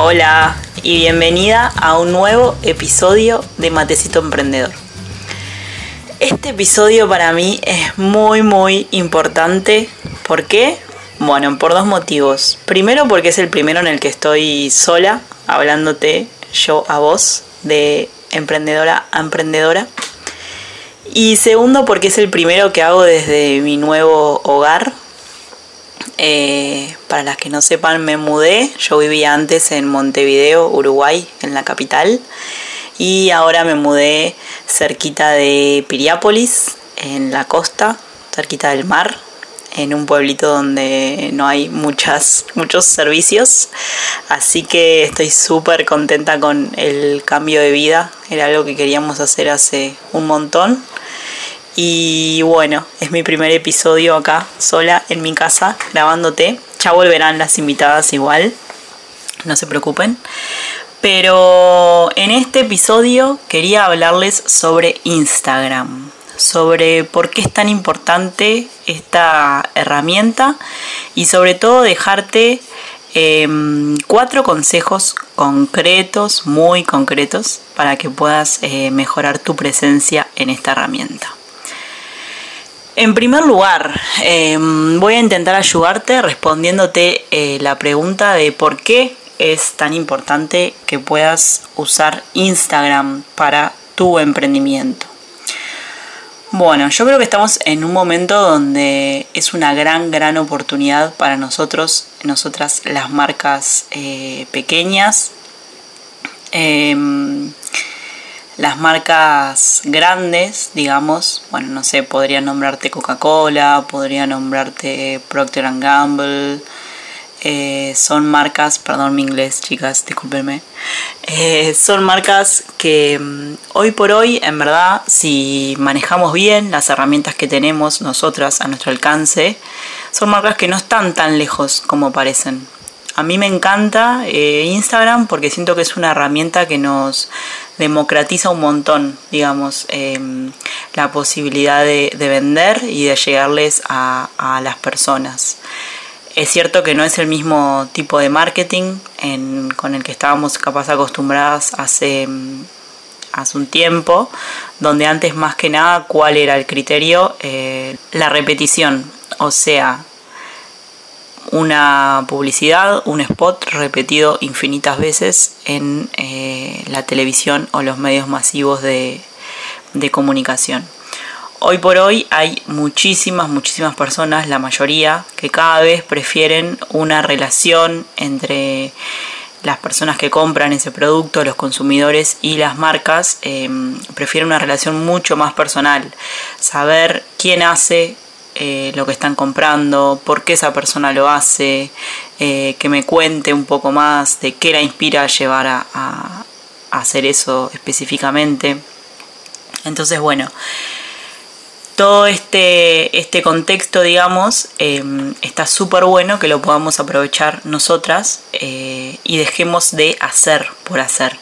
Hola y bienvenida a un nuevo episodio de Matecito Emprendedor. Este episodio para mí es muy muy importante. ¿Por qué? Bueno, por dos motivos. Primero porque es el primero en el que estoy sola, hablándote yo a vos, de emprendedora a emprendedora. Y segundo porque es el primero que hago desde mi nuevo hogar, eh, para las que no sepan, me mudé. Yo vivía antes en Montevideo, Uruguay, en la capital. Y ahora me mudé cerquita de Piriápolis, en la costa, cerquita del mar, en un pueblito donde no hay muchas, muchos servicios. Así que estoy súper contenta con el cambio de vida. Era algo que queríamos hacer hace un montón. Y bueno, es mi primer episodio acá, sola en mi casa, grabándote. Ya volverán las invitadas igual, no se preocupen. Pero en este episodio quería hablarles sobre Instagram, sobre por qué es tan importante esta herramienta y sobre todo dejarte em, cuatro consejos concretos, muy concretos, para que puedas eh, mejorar tu presencia en esta herramienta. En primer lugar, em, voy a intentar ayudarte respondiéndote eh, la pregunta de por qué es tan importante que puedas usar Instagram para tu emprendimiento. Bueno, yo creo que estamos en un momento donde es una gran, gran oportunidad para nosotros, nosotras las marcas eh, pequeñas. Em, las marcas grandes, digamos, bueno, no sé, podría nombrarte Coca-Cola, podría nombrarte Procter Gamble, eh, son marcas, perdón mi inglés chicas, discúlpenme, eh, son marcas que mm, hoy por hoy, en verdad, si manejamos bien las herramientas que tenemos nosotras a nuestro alcance, son marcas que no están tan lejos como parecen. A mí me encanta eh, Instagram porque siento que es una herramienta que nos democratiza un montón, digamos, em, la posibilidad de, vender y de llegarles a, las personas. Es cierto que no es el mismo tipo de marketing con el que estábamos capaz acostumbradas hace, hace un tiempo, donde antes más que nada cuál era el criterio, eh, la repetición, o sea, una publicidad, un spot repetido infinitas veces en eh, la televisión o los medios masivos de, comunicación. Hoy por hoy hay muchísimas, muchísimas personas, la mayoría, que cada vez prefieren una relación entre las personas que compran ese producto, los consumidores y las marcas, em, prefieren una relación mucho más personal. Saber quién hace eh, lo que están comprando, por qué esa persona lo hace, eh, que me cuente un poco más de qué la inspira a llevar a, hacer eso específicamente. Entonces, bueno, todo este, este contexto, digamos, em, está súper bueno que lo podamos aprovechar nosotras eh, y dejemos de hacer por hacer,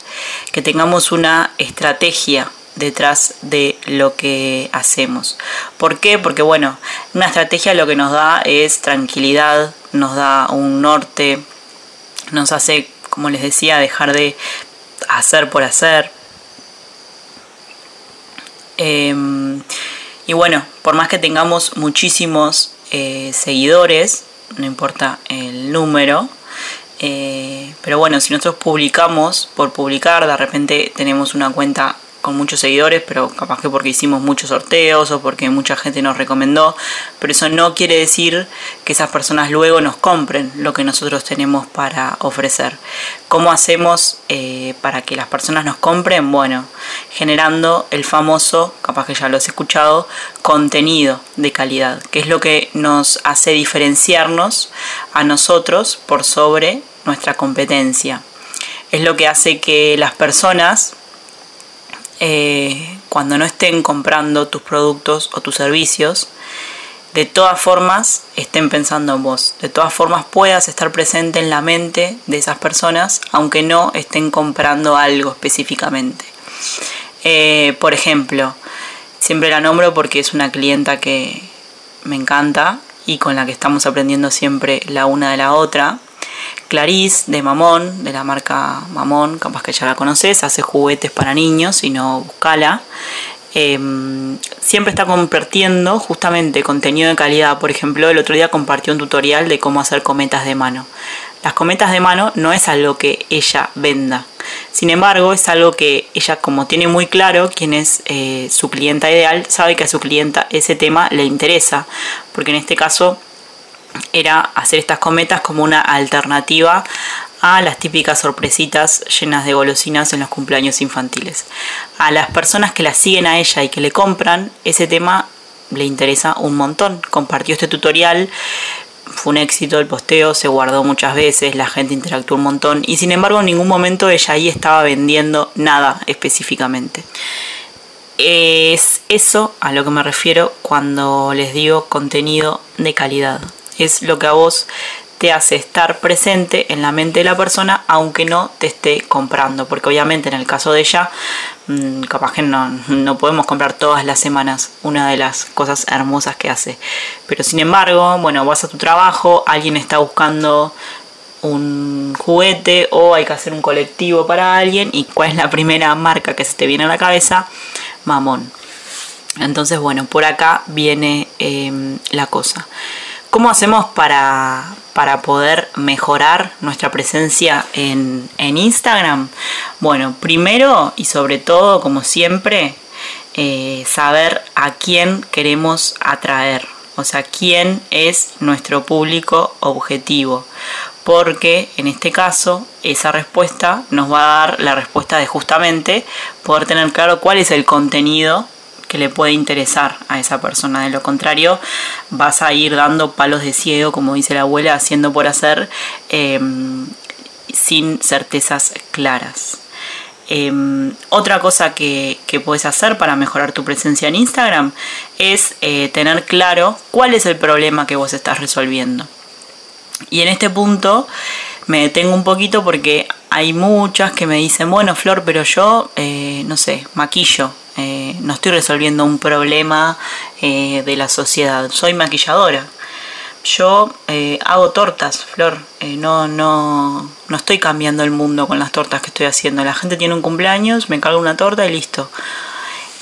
que tengamos una estrategia detrás de lo que hacemos. ¿Por qué? Porque bueno, una estrategia lo que nos da es tranquilidad, nos da un norte, nos hace, como les decía, dejar de hacer por hacer. Em, y bueno, por más que tengamos muchísimos eh, seguidores, no importa el número, eh, pero bueno, si nosotros publicamos por publicar, de repente tenemos una cuenta con muchos seguidores, pero capaz que porque hicimos muchos sorteos o porque mucha gente nos recomendó, pero eso no quiere decir que esas personas luego nos compren lo que nosotros tenemos para ofrecer. ¿Cómo hacemos eh, para que las personas nos compren? Bueno, generando el famoso, capaz que ya lo has escuchado, contenido de calidad, que es lo que nos hace diferenciarnos a nosotros por sobre nuestra competencia. Es lo que hace que las personas eh, cuando no estén comprando tus productos o tus servicios, de todas formas estén pensando en vos. De todas formas puedas estar presente en la mente de esas personas, aunque no estén comprando algo específicamente. Eh, por ejemplo, siempre la nombro porque es una clienta que me encanta y con la que estamos aprendiendo siempre la una de la otra, Clarice de Mamón, de la marca Mamón, capaz que ya la conoces, hace juguetes para niños, si no, buscala. Em, siempre está compartiendo justamente contenido de calidad. Por ejemplo, el otro día compartió un tutorial de cómo hacer cometas de mano. Las cometas de mano no es algo que ella venda. Sin embargo, es algo que ella, como tiene muy claro quién es eh, su clienta ideal, sabe que a su clienta ese tema le interesa. Porque en este caso era hacer estas cometas como una alternativa a las típicas sorpresitas llenas de golosinas en los cumpleaños infantiles. A las personas que la siguen a ella y que le compran, ese tema le interesa un montón. Compartió este tutorial, fue un éxito el posteo, se guardó muchas veces, la gente interactuó un montón y sin embargo en ningún momento ella ahí estaba vendiendo nada específicamente. Es eso a lo que me refiero cuando les digo contenido de calidad. Es lo que a vos te hace estar presente en la mente de la persona aunque no te esté comprando. Porque obviamente en el caso de ella mm, capaz que no, no, podemos comprar todas las semanas una de las cosas hermosas que hace. Pero sin embargo bueno vas a tu trabajo alguien está buscando un juguete o hay que hacer un colectivo para alguien y cuál es la primera marca que se te viene a la cabeza mamón. Entonces bueno por acá viene em, la cosa ¿Cómo hacemos para, para poder mejorar nuestra presencia en, Instagram? Bueno, primero y sobre todo, como siempre, eh, saber a quién queremos atraer, o sea, quién es nuestro público objetivo. Porque en este caso, esa respuesta nos va a dar la respuesta de justamente poder tener claro cuál es el contenido que le puede interesar a esa persona. De lo contrario, vas a ir dando palos de ciego, como dice la abuela, haciendo por hacer, em, sin certezas claras. Em, otra cosa que, puedes hacer para mejorar tu presencia en Instagram es eh, tener claro cuál es el problema que vos estás resolviendo. Y en este punto me detengo un poquito porque hay muchas que me dicen, bueno, Flor, pero yo, eh, no sé, maquillo, eh, no estoy resolviendo un problema eh, de la sociedad, soy maquilladora. Yo eh, hago tortas, Flor, no, no, no estoy cambiando el mundo con las tortas que estoy haciendo. La gente tiene un cumpleaños, me cargo una torta y listo.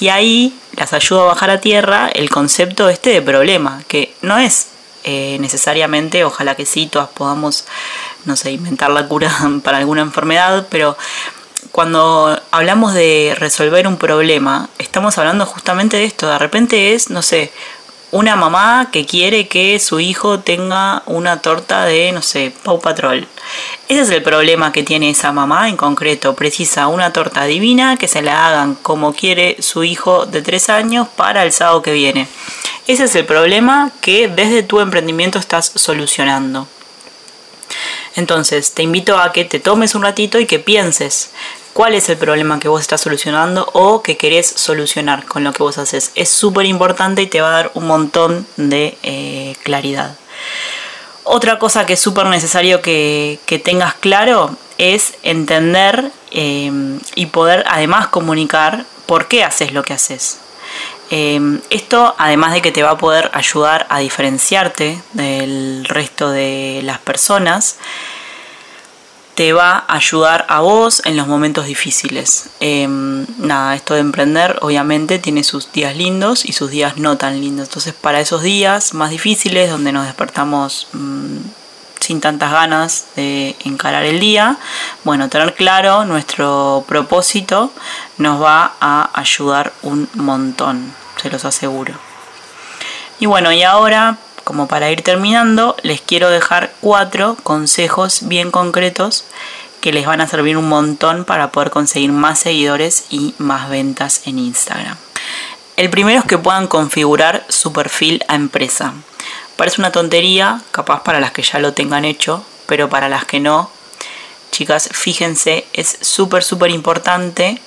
Y ahí las ayudo a bajar a tierra el concepto este de problema, que no es necesariamente, ojalá que sí, todas podamos, no sé, inventar la cura para alguna enfermedad, pero cuando hablamos de resolver un problema, estamos hablando justamente de esto. De repente es, no sé, una mamá que quiere que su hijo tenga una torta de, no sé, Pau Patrol. Ese es el problema que tiene esa mamá en concreto. Precisa una torta divina que se la hagan como quiere su hijo de tres años para el sábado que viene. Ese es el problema que desde tu emprendimiento estás solucionando. Entonces, te invito a que te tomes un ratito y que pienses cuál es el problema que vos estás solucionando o que querés solucionar con lo que vos haces. Es súper importante y te va a dar un montón de eh, claridad. Otra cosa que es súper necesario que, tengas claro es entender em, y poder además comunicar por qué haces lo que haces. Em, esto, además de que te va a poder ayudar a diferenciarte del resto de las personas, te va a ayudar a vos en los momentos difíciles. Em, nada, esto de emprender obviamente tiene sus días lindos y sus días no tan lindos. Entonces para esos días más difíciles, donde nos despertamos mm, sin tantas ganas de encarar el día, bueno, tener claro nuestro propósito nos va a ayudar un montón, se los aseguro. Y bueno, y ahora como para ir terminando, les quiero dejar cuatro consejos bien concretos que les van a servir un montón para poder conseguir más seguidores y más ventas en Instagram. El primero es que puedan configurar su perfil a empresa. Parece una tontería, capaz para las que ya lo tengan hecho, pero para las que no, chicas, fíjense, es súper, súper importante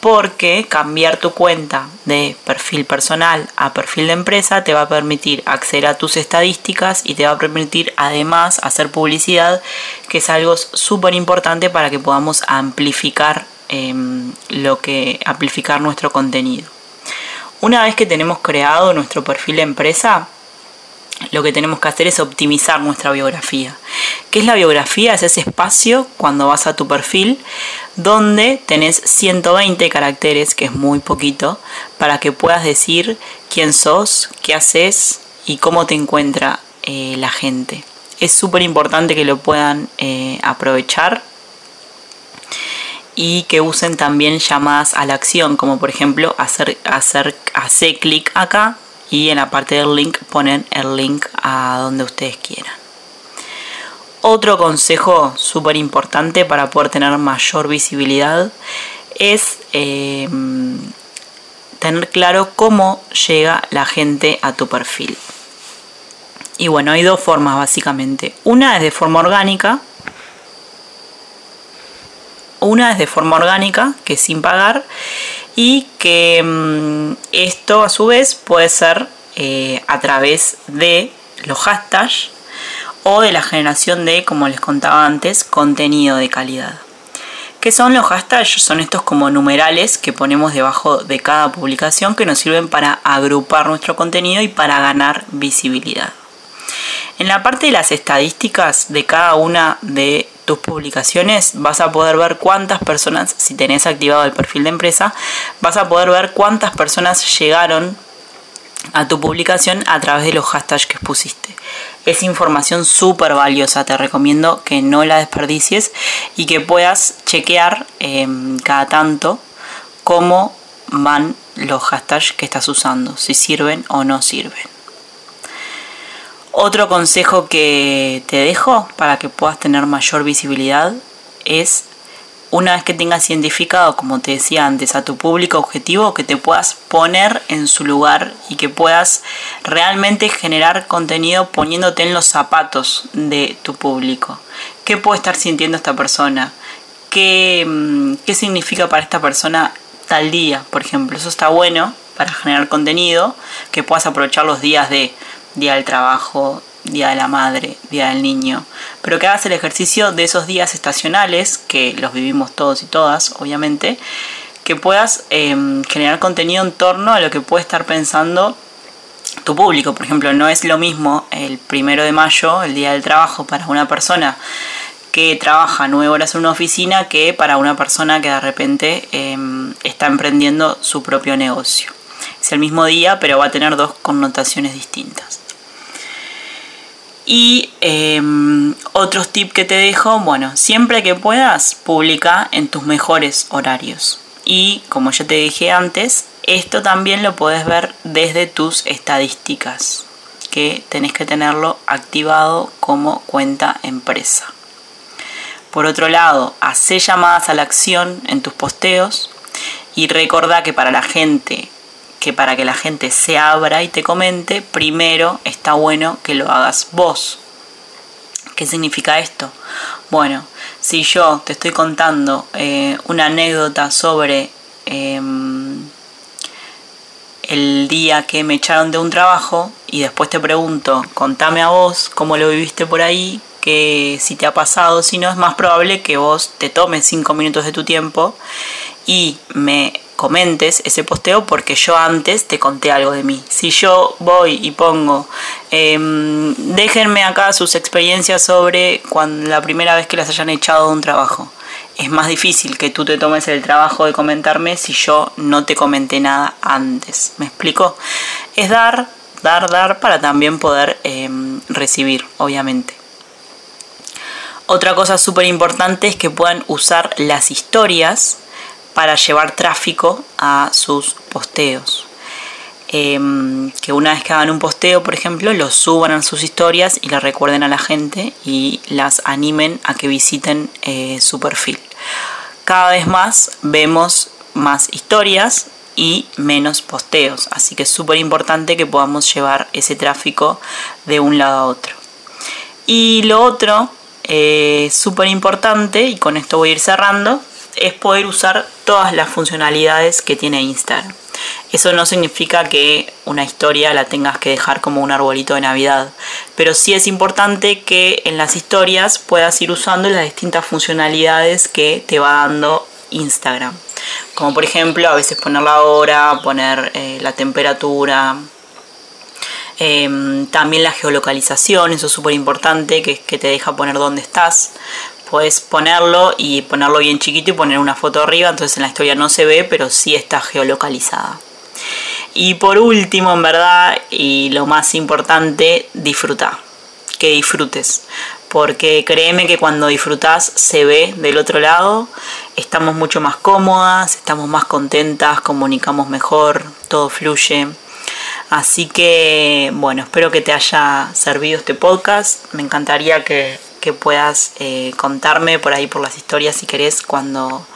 porque cambiar tu cuenta de perfil personal a perfil de empresa te va a permitir acceder a tus estadísticas y te va a permitir además hacer publicidad, que es algo súper importante para que podamos amplificar em, lo que amplificar nuestro contenido. Una vez que tenemos creado nuestro perfil de empresa, lo que tenemos que hacer es optimizar nuestra biografía. ¿Qué es la biografía? Es ese espacio cuando vas a tu perfil donde tenés 120 caracteres, que es muy poquito, para que puedas decir quién sos, qué haces y cómo te encuentra eh, la gente. Es súper importante que lo puedan eh, aprovechar y que usen también llamadas a la acción, como por ejemplo hacer, hacer, hacer clic acá y en la parte del link ponen el link a donde ustedes quieran. Otro consejo súper importante para poder tener mayor visibilidad es em, tener claro cómo llega la gente a tu perfil. Y bueno, hay dos formas básicamente. Una es de forma orgánica. Una es de forma orgánica, que es sin pagar y que mm, esto a su vez puede ser eh, a través de los hashtags o de la generación de, como les contaba antes, contenido de calidad. ¿Qué son los hashtags? Son estos como numerales que ponemos debajo de cada publicación que nos sirven para agrupar nuestro contenido y para ganar visibilidad. En la parte de las estadísticas de cada una de tus publicaciones vas a poder ver cuántas personas, si tenés activado el perfil de empresa, vas a poder ver cuántas personas llegaron a tu publicación a través de los hashtags que pusiste. Es información súper valiosa, te recomiendo que no la desperdicies y que puedas chequear em, cada tanto cómo van los hashtags que estás usando, si sirven o no sirven. Otro consejo que te dejo para que puedas tener mayor visibilidad es una vez que tengas identificado, como te decía antes, a tu público objetivo, que te puedas poner en su lugar y que puedas realmente generar contenido poniéndote en los zapatos de tu público. ¿Qué puede estar sintiendo esta persona? ¿Qué, mm, qué significa para esta persona tal día, por ejemplo? Eso está bueno para generar contenido, que puedas aprovechar los días de día del trabajo, día de la madre, día del niño, pero que hagas el ejercicio de esos días estacionales, que los vivimos todos y todas, obviamente, que puedas em, generar contenido en torno a lo que puede estar pensando tu público. Por ejemplo, no es lo mismo el primero de mayo, el día del trabajo, para una persona que trabaja nueve horas en una oficina que para una persona que de repente em, está emprendiendo su propio negocio. Es el mismo día, pero va a tener dos connotaciones distintas. Y em, otros tips que te dejo, bueno, siempre que puedas, publica en tus mejores horarios. Y como ya te dije antes, esto también lo puedes ver desde tus estadísticas, que tenés que tenerlo activado como cuenta empresa. Por otro lado, hace llamadas a la acción en tus posteos y recuerda que para la gente que para que la gente se abra y te comente, primero está bueno que lo hagas vos. ¿Qué significa esto? Bueno, si yo te estoy contando eh, una anécdota sobre em, el día que me echaron de un trabajo y después te pregunto, contame a vos cómo lo viviste por ahí, que si te ha pasado, si no es más probable que vos te tomes cinco minutos de tu tiempo y me comentes ese posteo porque yo antes te conté algo de mí. Si yo voy y pongo, em, déjenme acá sus experiencias sobre cuando, la primera vez que las hayan echado de un trabajo. Es más difícil que tú te tomes el trabajo de comentarme si yo no te comenté nada antes. ¿Me explico? Es dar, dar, dar para también poder em, recibir, obviamente. Otra cosa súper importante es que puedan usar las historias para llevar tráfico a sus posteos. Em, que una vez que hagan un posteo, por ejemplo, lo suban a sus historias y le recuerden a la gente y las animen a que visiten eh, su perfil. Cada vez más vemos más historias y menos posteos, así que es súper importante que podamos llevar ese tráfico de un lado a otro. Y lo otro, eh, súper importante, y con esto voy a ir cerrando, es poder usar todas las funcionalidades que tiene Instagram. Eso no significa que una historia la tengas que dejar como un arbolito de Navidad, pero sí es importante que en las historias puedas ir usando las distintas funcionalidades que te va dando Instagram. Como por ejemplo a veces poner la hora, poner eh, la temperatura, Em, también la geolocalización, eso es súper importante, que, que te deja poner dónde estás. Puedes ponerlo y ponerlo bien chiquito y poner una foto arriba, entonces en la historia no se ve, pero sí está geolocalizada. Y por último, en verdad, y lo más importante, disfruta. Que disfrutes. Porque créeme que cuando disfrutas se ve del otro lado, estamos mucho más cómodas, estamos más contentas, comunicamos mejor, todo fluye. Así que, bueno, espero que te haya servido este podcast. Me encantaría que, puedas eh, contarme por ahí por las historias si querés cuando,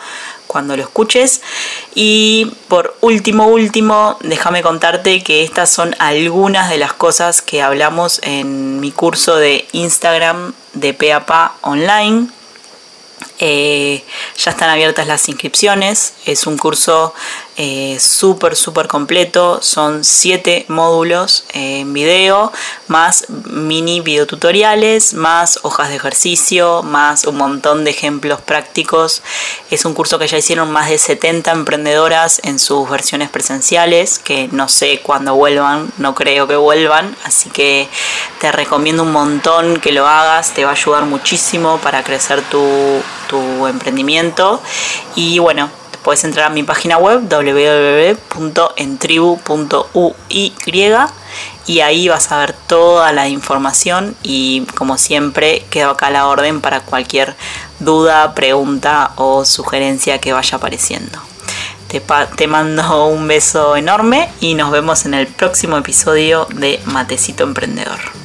cuando lo escuches. Y por último, último, déjame contarte que estas son algunas de las cosas que hablamos en mi curso de Instagram de PAPA Online eh, ya están abiertas las inscripciones. Es un curso eh, súper, súper completo. Son siete módulos en video, más mini videotutoriales, más hojas de ejercicio, más un montón de ejemplos prácticos. Es un curso que ya hicieron más de 70 emprendedoras en sus versiones presenciales, que no sé cuándo vuelvan, no creo que vuelvan. Así que te recomiendo un montón que lo hagas, te va a ayudar muchísimo para crecer tu tu emprendimiento. Y bueno, puedes entrar a mi página web www.entribu.uy y ahí vas a ver toda la información y como siempre quedo acá a la orden para cualquier duda, pregunta o sugerencia que vaya apareciendo. Te, te mando un beso enorme y nos vemos en el próximo episodio de Matecito Emprendedor.